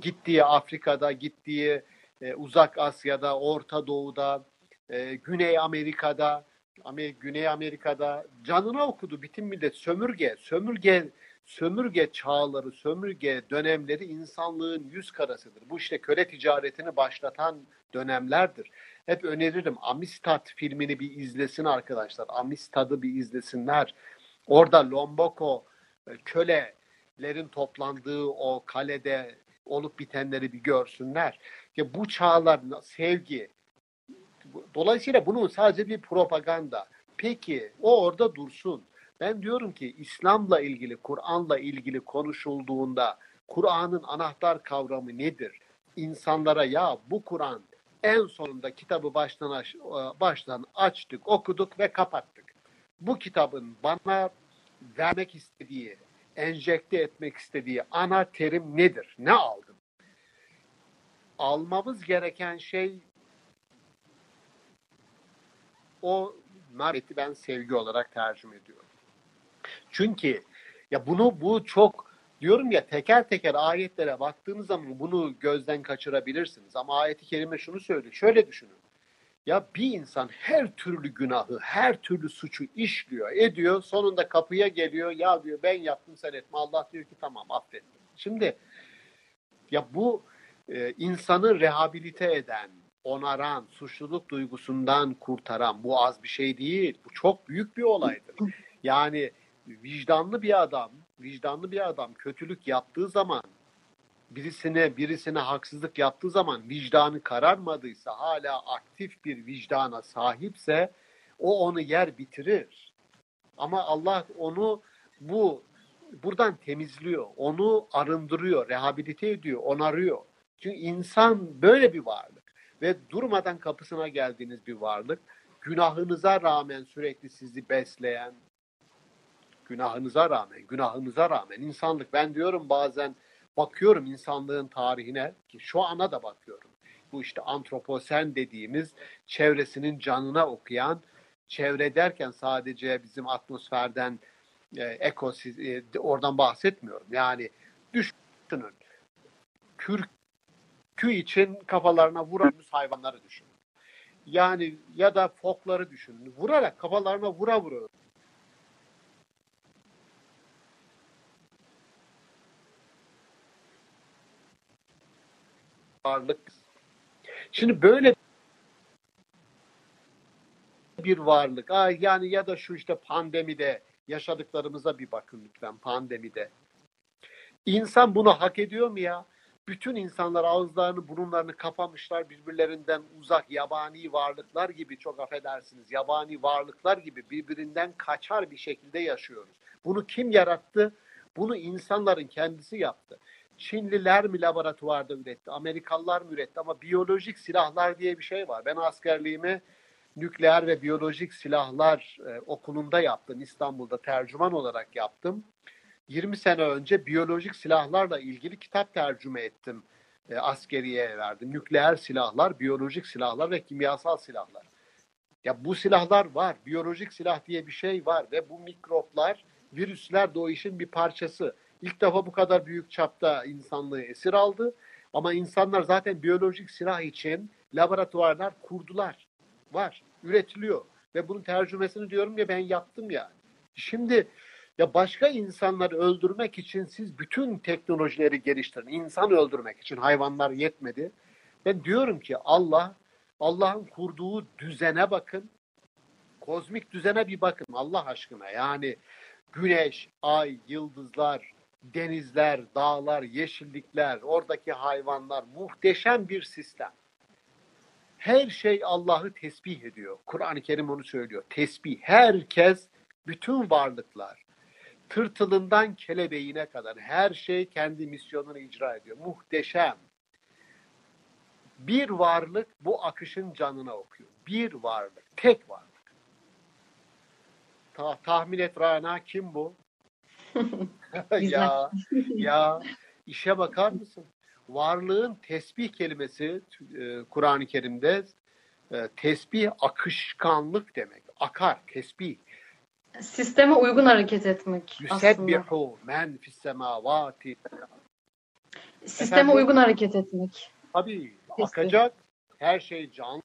gittiği Afrika'da, gittiği e, Uzak Asya'da, Orta Doğu'da, e, Güney Amerika'da, Amer Güney Amerika'da canına okudu bütün millet sömürge, sömürge sömürge çağları, sömürge dönemleri insanlığın yüz karasıdır. Bu işte köle ticaretini başlatan dönemlerdir. Hep öneririm Amistad filmini bir izlesin arkadaşlar. Amistad'ı bir izlesinler. Orada Lomboko e, kölelerin toplandığı o kalede olup bitenleri bir görsünler. Ya bu çağlar sevgi. Dolayısıyla bunun sadece bir propaganda. Peki o orada dursun. Ben diyorum ki İslam'la ilgili, Kur'an'la ilgili konuşulduğunda Kur'an'ın anahtar kavramı nedir? İnsanlara ya bu Kur'an en sonunda kitabı baştan aş- baştan açtık, okuduk ve kapattık. Bu kitabın bana vermek istediği, enjekte etmek istediği ana terim nedir? Ne aldım? Almamız gereken şey o merhameti ben sevgi olarak tercüme ediyorum. Çünkü ya bunu bu çok diyorum ya teker teker ayetlere baktığınız zaman bunu gözden kaçırabilirsiniz. Ama ayeti kerime şunu söylüyor. Şöyle düşünün. Ya bir insan her türlü günahı, her türlü suçu işliyor, ediyor. Sonunda kapıya geliyor. Ya diyor ben yaptım sen etme. Allah diyor ki tamam affettim. Şimdi ya bu e, insanı rehabilite eden, onaran, suçluluk duygusundan kurtaran bu az bir şey değil. Bu çok büyük bir olaydır. Yani vicdanlı bir adam, vicdanlı bir adam kötülük yaptığı zaman birisine birisine haksızlık yaptığı zaman vicdanı kararmadıysa hala aktif bir vicdana sahipse o onu yer bitirir. Ama Allah onu bu buradan temizliyor, onu arındırıyor, rehabilite ediyor, onarıyor. Çünkü insan böyle bir varlık ve durmadan kapısına geldiğiniz bir varlık. Günahınıza rağmen sürekli sizi besleyen, günahınıza rağmen, günahınıza rağmen insanlık ben diyorum bazen bakıyorum insanlığın tarihine ki şu ana da bakıyorum. Bu işte antroposen dediğimiz çevresinin canına okuyan, çevre derken sadece bizim atmosferden e, ekosistem e, oradan bahsetmiyorum. Yani düşünün. Kürkü için kafalarına vuramız hayvanları düşünün. Yani ya da fokları düşünün. Vurarak kafalarına vura vura varlık. Şimdi böyle bir varlık. Aa, yani ya da şu işte pandemide yaşadıklarımıza bir bakın lütfen pandemide. İnsan bunu hak ediyor mu ya? Bütün insanlar ağızlarını burunlarını kapamışlar birbirlerinden uzak yabani varlıklar gibi çok affedersiniz yabani varlıklar gibi birbirinden kaçar bir şekilde yaşıyoruz. Bunu kim yarattı? Bunu insanların kendisi yaptı. Çinliler mi laboratuvarda üretti? Amerikalılar mı üretti? Ama biyolojik silahlar diye bir şey var. Ben askerliğimi nükleer ve biyolojik silahlar e, okulunda yaptım. İstanbul'da tercüman olarak yaptım. 20 sene önce biyolojik silahlarla ilgili kitap tercüme ettim. E, askeriye verdim. Nükleer silahlar, biyolojik silahlar ve kimyasal silahlar. Ya bu silahlar var. Biyolojik silah diye bir şey var ve bu mikroplar, virüsler de o işin bir parçası. İlk defa bu kadar büyük çapta insanlığı esir aldı. Ama insanlar zaten biyolojik silah için laboratuvarlar kurdular. Var, üretiliyor. Ve bunun tercümesini diyorum ya ben yaptım yani. Şimdi ya başka insanları öldürmek için siz bütün teknolojileri geliştirin. İnsan öldürmek için hayvanlar yetmedi. Ben diyorum ki Allah, Allah'ın kurduğu düzene bakın. Kozmik düzene bir bakın Allah aşkına. Yani güneş, ay, yıldızlar, denizler, dağlar, yeşillikler, oradaki hayvanlar muhteşem bir sistem. Her şey Allah'ı tesbih ediyor. Kur'an-ı Kerim onu söylüyor. Tesbih. Herkes, bütün varlıklar, tırtılından kelebeğine kadar her şey kendi misyonunu icra ediyor. Muhteşem. Bir varlık bu akışın canına okuyor. Bir varlık, tek varlık. Ta tahmin et Rana kim bu? ya ya işe bakar mısın? Varlığın tesbih kelimesi e, Kur'an-ı Kerim'de e, tesbih akışkanlık demek. Akar, tesbih. Sisteme uygun hareket etmek. Yusebbihu men fis semavati. Sisteme Efendim? uygun hareket etmek. Tabii Tesbih. akacak. Her şey canlı.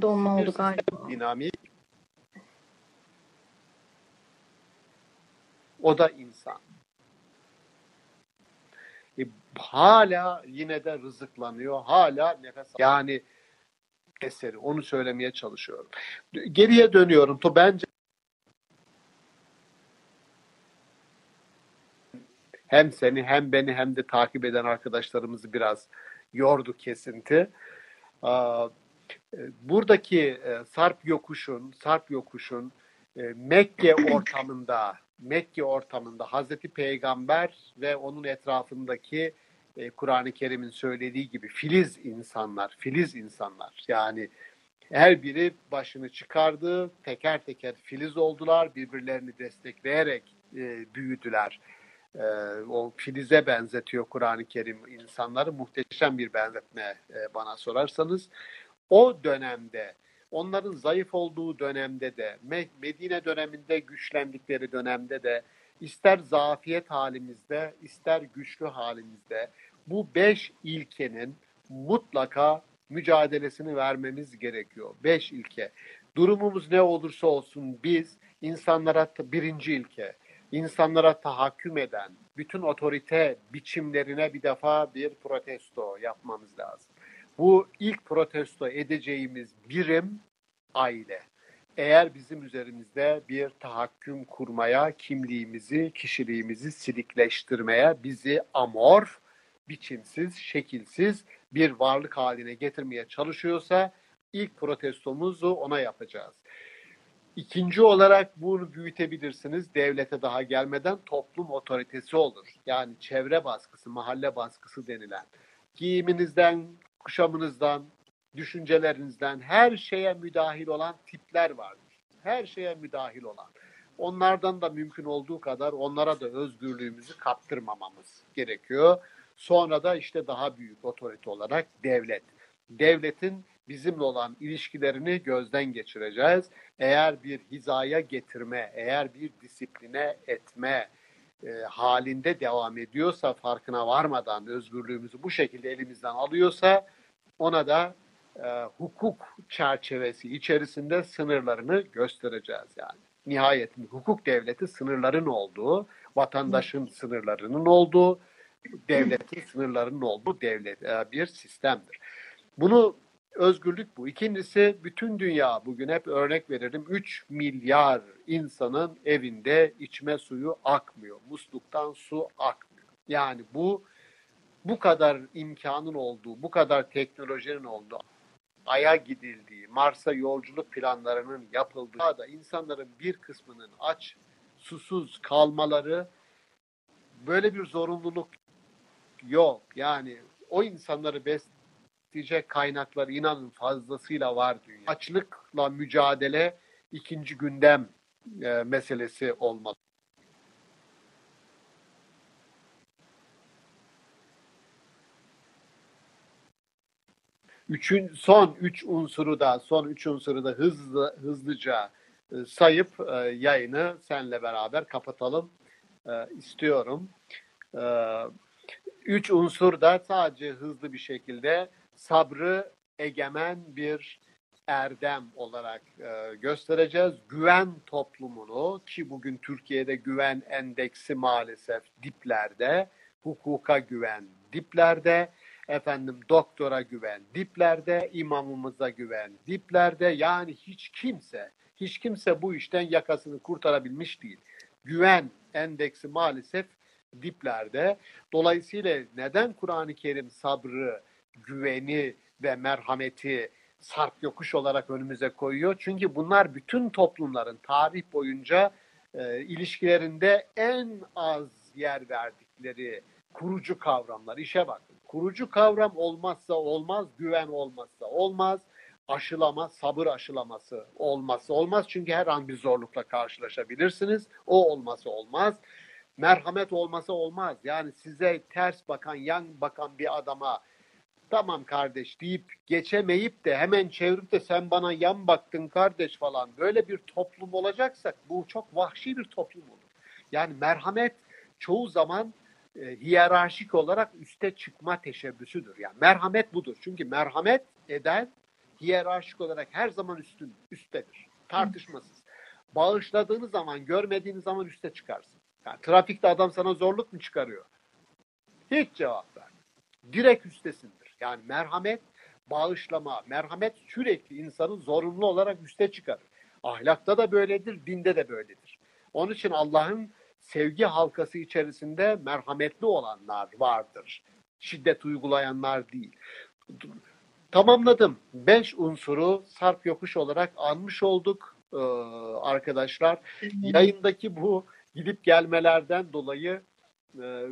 Donma oldu galiba. dinamik. O da insan. E, hala yine de rızıklanıyor. Hala nefes. Yani eseri. Onu söylemeye çalışıyorum. Geriye dönüyorum. To bence hem seni hem beni hem de takip eden arkadaşlarımızı biraz yordu kesinti. E, buradaki e, Sarp Yokuş'un, Sarp Yokuş'un e, Mekke ortamında, Mekke ortamında Hazreti Peygamber ve onun etrafındaki e, Kur'an-ı Kerim'in söylediği gibi filiz insanlar, filiz insanlar. Yani her biri başını çıkardı, teker teker filiz oldular, birbirlerini destekleyerek e, büyüdüler. E, o filize benzetiyor Kur'an-ı Kerim insanları. Muhteşem bir benzetme e, bana sorarsanız. O dönemde, onların zayıf olduğu dönemde de, Me- Medine döneminde güçlendikleri dönemde de, ister zafiyet halimizde, ister güçlü halimizde bu beş ilkenin mutlaka mücadelesini vermemiz gerekiyor. Beş ilke. Durumumuz ne olursa olsun biz insanlara birinci ilke, insanlara tahakküm eden bütün otorite biçimlerine bir defa bir protesto yapmamız lazım. Bu ilk protesto edeceğimiz birim aile. Eğer bizim üzerimizde bir tahakküm kurmaya, kimliğimizi, kişiliğimizi silikleştirmeye, bizi amorf, biçimsiz, şekilsiz bir varlık haline getirmeye çalışıyorsa ilk protestomuzu ona yapacağız. İkinci olarak bunu büyütebilirsiniz. Devlete daha gelmeden toplum otoritesi olur. Yani çevre baskısı, mahalle baskısı denilen. Giyiminizden, kuşamınızdan, düşüncelerinizden her şeye müdahil olan tipler vardır. Her şeye müdahil olan. Onlardan da mümkün olduğu kadar onlara da özgürlüğümüzü kaptırmamamız gerekiyor. Sonra da işte daha büyük otorite olarak devlet. Devletin bizimle olan ilişkilerini gözden geçireceğiz. Eğer bir hizaya getirme, eğer bir disipline etme e, halinde devam ediyorsa, farkına varmadan özgürlüğümüzü bu şekilde elimizden alıyorsa ona da e, hukuk çerçevesi içerisinde sınırlarını göstereceğiz yani. Nihayetinde hukuk devleti sınırların olduğu, vatandaşın sınırlarının olduğu, devletin sınırlarının olduğu devlet e, bir sistemdir. Bunu özgürlük bu. İkincisi bütün dünya bugün hep örnek veririm 3 milyar insanın evinde içme suyu akmıyor. Musluktan su akmıyor. Yani bu bu kadar imkanın olduğu, bu kadar teknolojinin olduğu, Ay'a gidildiği, Mars'a yolculuk planlarının yapıldığı da insanların bir kısmının aç, susuz kalmaları böyle bir zorunluluk yok. Yani o insanları besleyecek kaynaklar inanın fazlasıyla var dünya. Açlıkla mücadele ikinci gündem e, meselesi olmalı. Üçün, son üç unsuru da son üç unsuru da hızlı hızlıca e, sayıp e, yayını senle beraber kapatalım e, istiyorum. Üç unsur da sadece hızlı bir şekilde sabrı egemen bir erdem olarak göstereceğiz. Güven toplumunu ki bugün Türkiye'de güven endeksi maalesef diplerde, hukuka güven diplerde, efendim doktora güven diplerde, imamımıza güven diplerde. Yani hiç kimse, hiç kimse bu işten yakasını kurtarabilmiş değil. Güven endeksi maalesef diplerde. Dolayısıyla neden Kur'an-ı Kerim sabrı, güveni ve merhameti sarp yokuş olarak önümüze koyuyor? Çünkü bunlar bütün toplumların tarih boyunca e, ilişkilerinde en az yer verdikleri kurucu kavramlar. İşe bakın. Kurucu kavram olmazsa olmaz, güven olmazsa olmaz, aşılama, sabır aşılaması olmazsa olmaz. Çünkü her an bir zorlukla karşılaşabilirsiniz. O olması olmaz. Merhamet olması olmaz. Yani size ters bakan, yan bakan bir adama tamam kardeş deyip geçemeyip de hemen çevirip de sen bana yan baktın kardeş falan böyle bir toplum olacaksak bu çok vahşi bir toplum olur. Yani merhamet çoğu zaman e, hiyerarşik olarak üste çıkma teşebbüsüdür. Yani merhamet budur. Çünkü merhamet eden hiyerarşik olarak her zaman üstün, üsttedir. Tartışmasız. Bağışladığınız zaman, görmediğiniz zaman üste çıkarsın. Yani trafikte adam sana zorluk mu çıkarıyor? Hiç cevap ver. Direkt üstesindir. Yani merhamet, bağışlama, merhamet sürekli insanı zorunlu olarak üste çıkarır. Ahlakta da böyledir, dinde de böyledir. Onun için Allah'ın sevgi halkası içerisinde merhametli olanlar vardır. Şiddet uygulayanlar değil. Tamamladım. Beş unsuru sarp yokuş olarak anmış olduk ee, arkadaşlar. Yayındaki bu gidip gelmelerden dolayı e,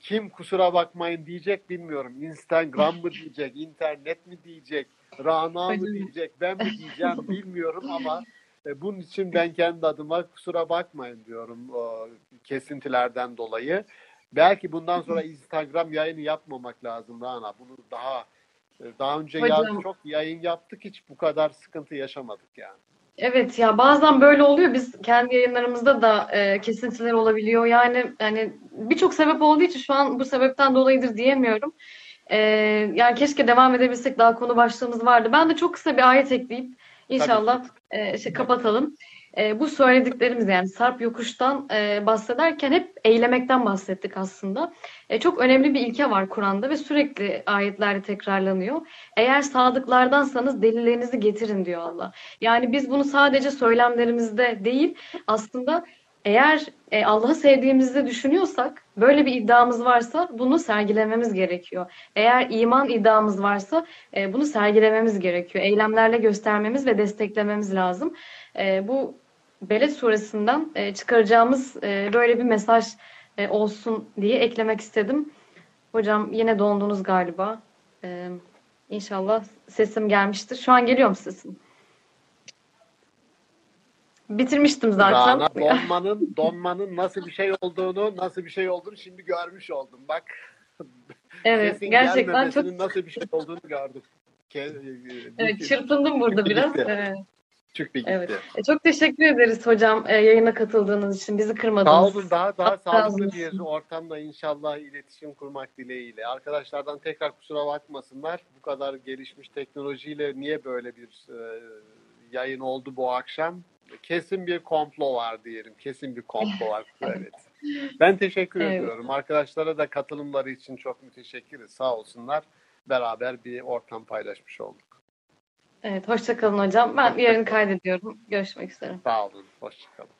kim kusura bakmayın diyecek bilmiyorum. Instagram mı diyecek, internet mi diyecek, Rana mı diyecek, ben mi diyeceğim bilmiyorum ama e, bunun için ben kendi adıma kusura bakmayın diyorum kesintilerden dolayı. Belki bundan sonra Instagram yayını yapmamak lazım Rana. Bunu daha e, daha önce Hocam. çok yayın yaptık hiç bu kadar sıkıntı yaşamadık yani. Evet ya bazen böyle oluyor. Biz kendi yayınlarımızda da e, kesintiler olabiliyor. Yani yani birçok sebep olduğu için şu an bu sebepten dolayıdır diyemiyorum. E, yani keşke devam edebilsek daha konu başlığımız vardı. Ben de çok kısa bir ayet ekleyip inşallah e, şey, kapatalım. E, bu söylediklerimiz yani Sarp Yokuş'tan e, bahsederken hep eylemekten bahsettik aslında. E, çok önemli bir ilke var Kur'an'da ve sürekli ayetlerde tekrarlanıyor. Eğer sadıklardansanız delillerinizi getirin diyor Allah. Yani biz bunu sadece söylemlerimizde değil aslında eğer e, Allah'ı sevdiğimizi düşünüyorsak, böyle bir iddiamız varsa bunu sergilememiz gerekiyor. Eğer iman iddiamız varsa e, bunu sergilememiz gerekiyor. Eylemlerle göstermemiz ve desteklememiz lazım. E, bu Beled suresinden e, çıkaracağımız e, böyle bir mesaj e, olsun diye eklemek istedim. Hocam yine dondunuz galiba. E, inşallah sesim gelmiştir. Şu an geliyor mu sesim? Bitirmiştim zaten. Rana donmanın donmanın nasıl bir şey olduğunu, nasıl bir şey olduğunu şimdi görmüş oldum. Bak. Evet, sesin gerçekten çok nasıl bir şey olduğunu gördüm. Ke- evet, çırpındım burada biraz. gitti. Evet, gitti. evet. E, Çok teşekkür ederiz hocam e, yayına katıldığınız için. Bizi Sağ kırmadınız. olun. Daha daha sağlıklı bir ortamda inşallah iletişim kurmak dileğiyle. Arkadaşlardan tekrar kusura bakmasınlar. Bu kadar gelişmiş teknolojiyle niye böyle bir e, yayın oldu bu akşam? Kesin bir komplo var diyelim. Kesin bir komplo var. Evet. Ben teşekkür Evet. ediyorum. Arkadaşlara da katılımları için çok müteşekkiriz. Sağ olsunlar. beraber bir ortam paylaşmış olduk. Evet, hoşça kalın hocam. Ben yarın kaydediyorum. Görüşmek üzere. Sağ olun. Hoşçakalın.